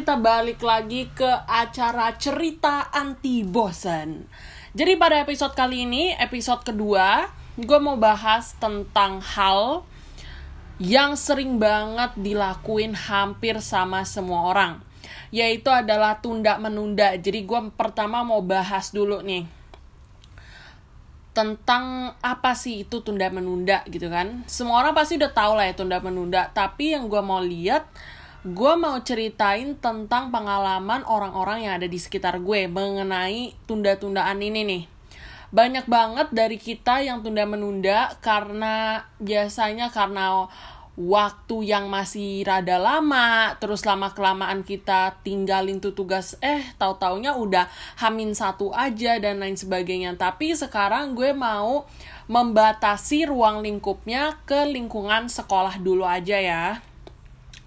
kita balik lagi ke acara cerita anti bosan. Jadi pada episode kali ini, episode kedua, gue mau bahas tentang hal yang sering banget dilakuin hampir sama semua orang. Yaitu adalah tunda menunda. Jadi gue pertama mau bahas dulu nih tentang apa sih itu tunda menunda gitu kan. Semua orang pasti udah tahu lah ya tunda menunda. Tapi yang gue mau lihat gue mau ceritain tentang pengalaman orang-orang yang ada di sekitar gue mengenai tunda-tundaan ini nih. Banyak banget dari kita yang tunda menunda karena biasanya karena waktu yang masih rada lama, terus lama kelamaan kita tinggalin tuh tugas, eh tahu taunya udah hamin satu aja dan lain sebagainya. Tapi sekarang gue mau membatasi ruang lingkupnya ke lingkungan sekolah dulu aja ya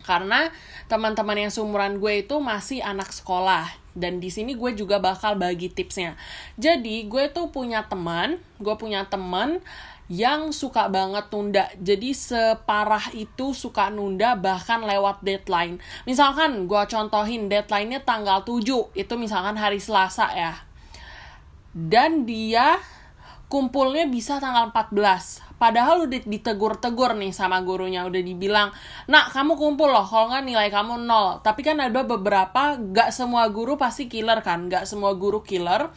karena teman-teman yang seumuran gue itu masih anak sekolah. Dan di sini gue juga bakal bagi tipsnya. Jadi gue tuh punya teman gue punya teman yang suka banget nunda. Jadi separah itu suka nunda bahkan lewat deadline. Misalkan gue contohin deadline-nya tanggal 7 itu misalkan hari Selasa ya. Dan dia kumpulnya bisa tanggal 14 Padahal udah ditegur-tegur nih sama gurunya, udah dibilang, nak kamu kumpul loh, kalau nggak nilai kamu nol. Tapi kan ada beberapa, gak semua guru pasti killer kan, gak semua guru killer.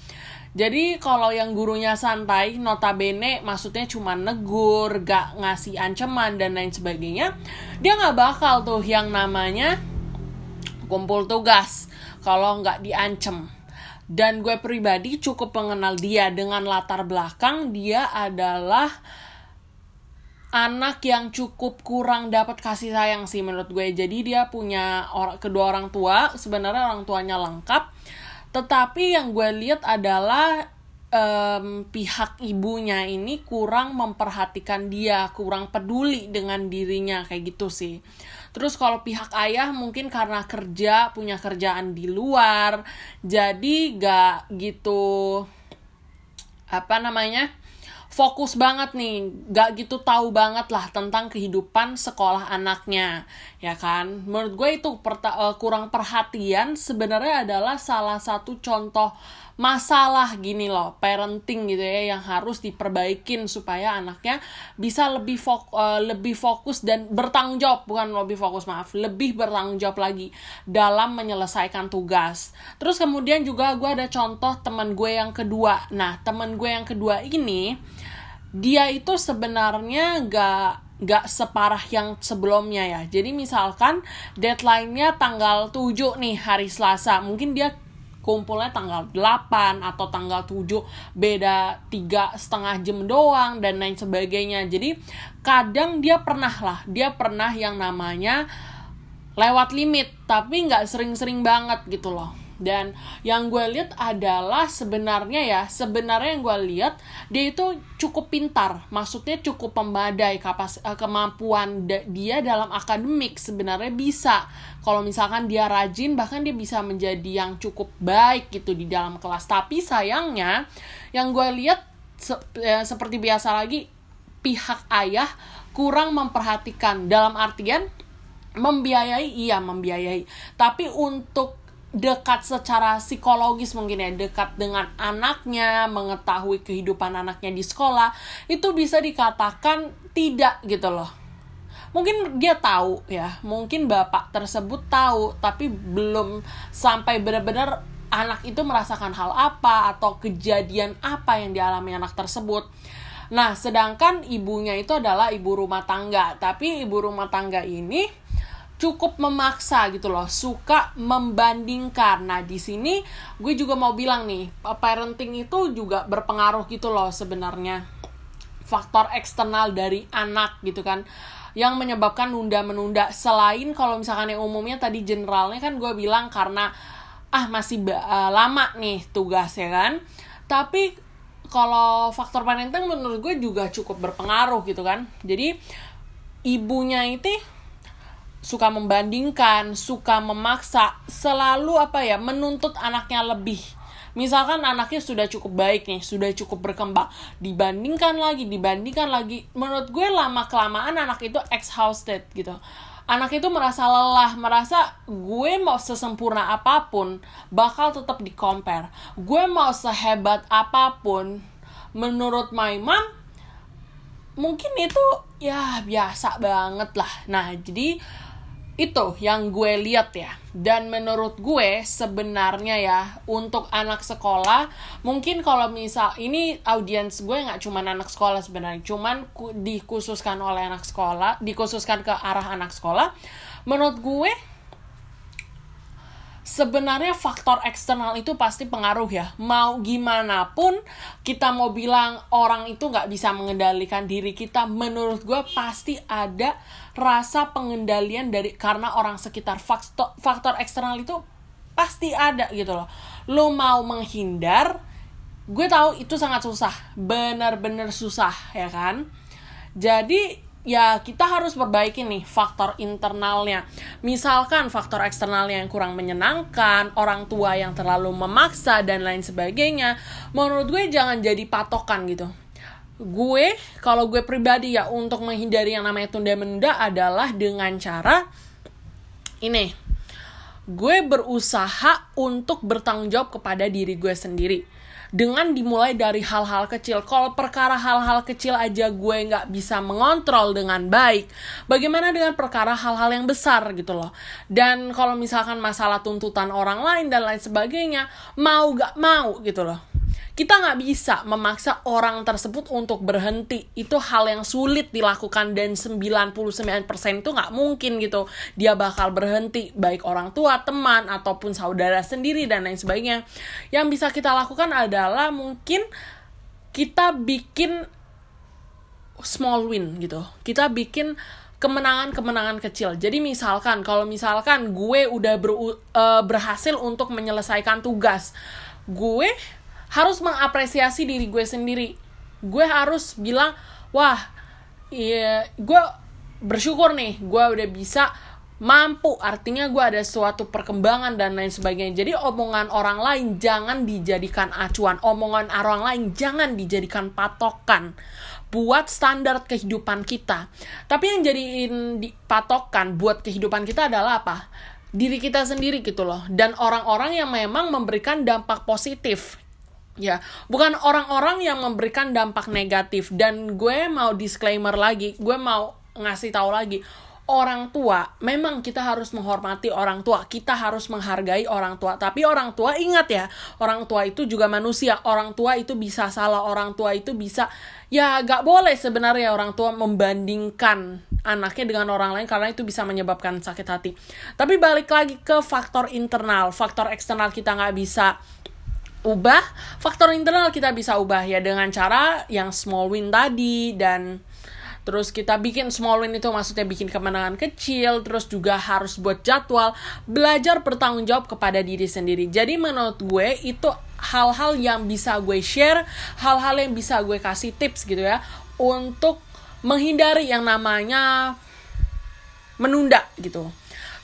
Jadi kalau yang gurunya santai, notabene maksudnya cuma negur, gak ngasih ancaman dan lain sebagainya, dia nggak bakal tuh yang namanya kumpul tugas kalau nggak diancem. Dan gue pribadi cukup mengenal dia dengan latar belakang dia adalah anak yang cukup kurang dapat kasih sayang sih menurut gue. Jadi dia punya or kedua orang tua, sebenarnya orang tuanya lengkap. Tetapi yang gue lihat adalah um, pihak ibunya ini kurang memperhatikan dia, kurang peduli dengan dirinya kayak gitu sih. Terus kalau pihak ayah mungkin karena kerja, punya kerjaan di luar, jadi gak gitu apa namanya? Fokus banget nih, gak gitu tahu banget lah tentang kehidupan sekolah anaknya, ya kan? Menurut gue itu uh, kurang perhatian sebenarnya adalah salah satu contoh masalah gini loh, parenting gitu ya yang harus diperbaikin supaya anaknya bisa lebih fok uh, lebih fokus dan bertanggung jawab, bukan lebih fokus maaf, lebih bertanggung jawab lagi dalam menyelesaikan tugas. Terus kemudian juga gue ada contoh teman gue yang kedua. Nah, teman gue yang kedua ini dia itu sebenarnya gak gak separah yang sebelumnya ya. Jadi misalkan deadline-nya tanggal 7 nih hari Selasa. Mungkin dia kumpulnya tanggal 8 atau tanggal 7 beda tiga setengah jam doang dan lain sebagainya. Jadi kadang dia pernah lah, dia pernah yang namanya lewat limit tapi nggak sering-sering banget gitu loh dan yang gue lihat adalah sebenarnya ya sebenarnya yang gue lihat dia itu cukup pintar. Maksudnya cukup pembadai kapas uh, kemampuan dia dalam akademik sebenarnya bisa. Kalau misalkan dia rajin bahkan dia bisa menjadi yang cukup baik gitu di dalam kelas. Tapi sayangnya yang gue lihat se ya, seperti biasa lagi pihak ayah kurang memperhatikan. Dalam artian membiayai iya membiayai. Tapi untuk dekat secara psikologis mungkin ya dekat dengan anaknya mengetahui kehidupan anaknya di sekolah itu bisa dikatakan tidak gitu loh. Mungkin dia tahu ya mungkin bapak tersebut tahu tapi belum sampai benar-benar anak itu merasakan hal apa atau kejadian apa yang dialami anak tersebut. Nah sedangkan ibunya itu adalah ibu rumah tangga tapi ibu rumah tangga ini cukup memaksa gitu loh, suka membandingkan. Nah, di sini gue juga mau bilang nih, parenting itu juga berpengaruh gitu loh sebenarnya. Faktor eksternal dari anak gitu kan yang menyebabkan nunda-menunda selain kalau misalkan yang umumnya tadi generalnya kan gue bilang karena ah masih uh, lama nih tugas ya kan tapi kalau faktor parenting menurut gue juga cukup berpengaruh gitu kan jadi ibunya itu suka membandingkan, suka memaksa, selalu apa ya, menuntut anaknya lebih. Misalkan anaknya sudah cukup baik nih, sudah cukup berkembang, dibandingkan lagi, dibandingkan lagi. Menurut gue lama kelamaan anak itu exhausted gitu. anak itu merasa lelah, merasa gue mau sesempurna apa pun bakal tetap di compare. Gue mau sehebat apa pun menurut my mom mungkin itu ya biasa banget lah. Nah, jadi itu yang gue lihat ya. Dan menurut gue sebenarnya ya untuk anak sekolah mungkin kalau misal ini audiens gue nggak cuma anak sekolah sebenarnya cuman dikhususkan oleh anak sekolah dikhususkan ke arah anak sekolah menurut gue sebenarnya faktor eksternal itu pasti pengaruh ya. Mau gimana pun kita mau bilang orang itu nggak bisa mengendalikan diri kita, menurut gue pasti ada rasa pengendalian dari karena orang sekitar. Faktor, faktor eksternal itu pasti ada gitu loh. Lo mau menghindar, gue tahu itu sangat susah, benar-benar susah ya kan. Jadi ya kita harus perbaiki nih faktor internalnya. Misalkan faktor eksternalnya yang kurang menyenangkan, orang tua yang terlalu memaksa dan lain sebagainya. Menurut gue jangan jadi patokan gitu. Gue kalau gue pribadi ya untuk menghindari yang namanya tunda menunda adalah dengan cara ini. Gue berusaha untuk bertanggung jawab kepada diri gue sendiri dengan dimulai dari hal-hal kecil. Kalau perkara hal-hal kecil aja gue nggak bisa mengontrol dengan baik, bagaimana dengan perkara hal-hal yang besar gitu loh. Dan kalau misalkan masalah tuntutan orang lain dan lain sebagainya, mau gak mau gitu loh kita nggak bisa memaksa orang tersebut untuk berhenti. Itu hal yang sulit dilakukan dan 99% itu nggak mungkin gitu. Dia bakal berhenti baik orang tua teman ataupun saudara sendiri dan lain sebagainya. Yang bisa kita lakukan adalah mungkin kita bikin small win gitu. Kita bikin kemenangan-kemenangan kecil. Jadi misalkan kalau misalkan gue udah ber, uh, berhasil untuk menyelesaikan tugas, gue harus mengapresiasi diri gue sendiri. Gue harus bilang wah iya gue bersyukur nih gue udah bisa mampu. Artinya gue ada suatu perkembangan dan lain sebagainya. Jadi omongan orang lain jangan dijadikan acuan. Omongan orang lain jangan dijadikan patokan buat standar kehidupan kita. Tapi yang jadiin patokan buat kehidupan kita adalah apa? Diri kita sendiri gitu loh. Dan orang-orang yang memang memberikan dampak positif Ya, bukan orang-orang yang memberikan dampak negatif dan gue mau disclaimer lagi, gue mau ngasih tahu lagi. Orang tua, memang kita harus menghormati orang tua, kita harus menghargai orang tua. Tapi orang tua ingat ya, orang tua itu juga manusia. Orang tua itu bisa salah, orang tua itu bisa ya gak boleh sebenarnya orang tua membandingkan anaknya dengan orang lain karena itu bisa menyebabkan sakit hati. Tapi balik lagi ke faktor internal, faktor eksternal kita nggak bisa ubah faktor internal kita bisa ubah ya dengan cara yang small win tadi dan terus kita bikin small win itu maksudnya bikin kemenangan kecil terus juga harus buat jadwal belajar bertanggung jawab kepada diri sendiri. Jadi menurut gue itu hal-hal yang bisa gue share hal-hal yang bisa gue kasih tips gitu ya untuk menghindari yang namanya menunda gitu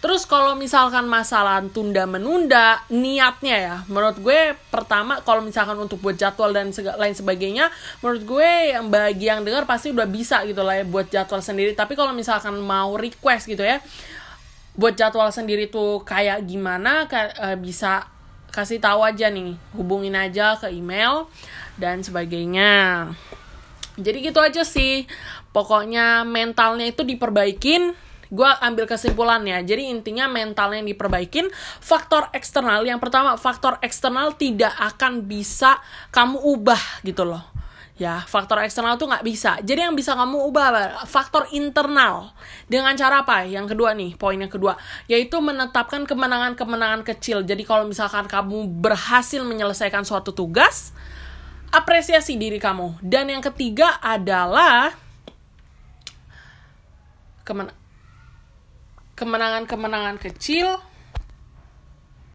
Terus kalau misalkan masalah tunda menunda, niatnya ya, menurut gue pertama kalau misalkan untuk buat jadwal dan lain sebagainya, menurut gue yang bagi yang dengar pasti udah bisa gitu lah ya buat jadwal sendiri. Tapi kalau misalkan mau request gitu ya, buat jadwal sendiri tuh kayak gimana, uh, bisa kasih tahu aja nih, hubungin aja ke email dan sebagainya. Jadi gitu aja sih. Pokoknya mentalnya itu diperbaikin gue ambil kesimpulannya. Jadi intinya mentalnya yang diperbaikin faktor eksternal. Yang pertama faktor eksternal tidak akan bisa kamu ubah gitu loh. Ya faktor eksternal tuh nggak bisa. Jadi yang bisa kamu ubah faktor internal. Dengan cara apa? Yang kedua nih poin yang kedua. Yaitu menetapkan kemenangan-kemenangan kecil. Jadi kalau misalkan kamu berhasil menyelesaikan suatu tugas apresiasi diri kamu. Dan yang ketiga adalah kemenangan-kemenangan kecil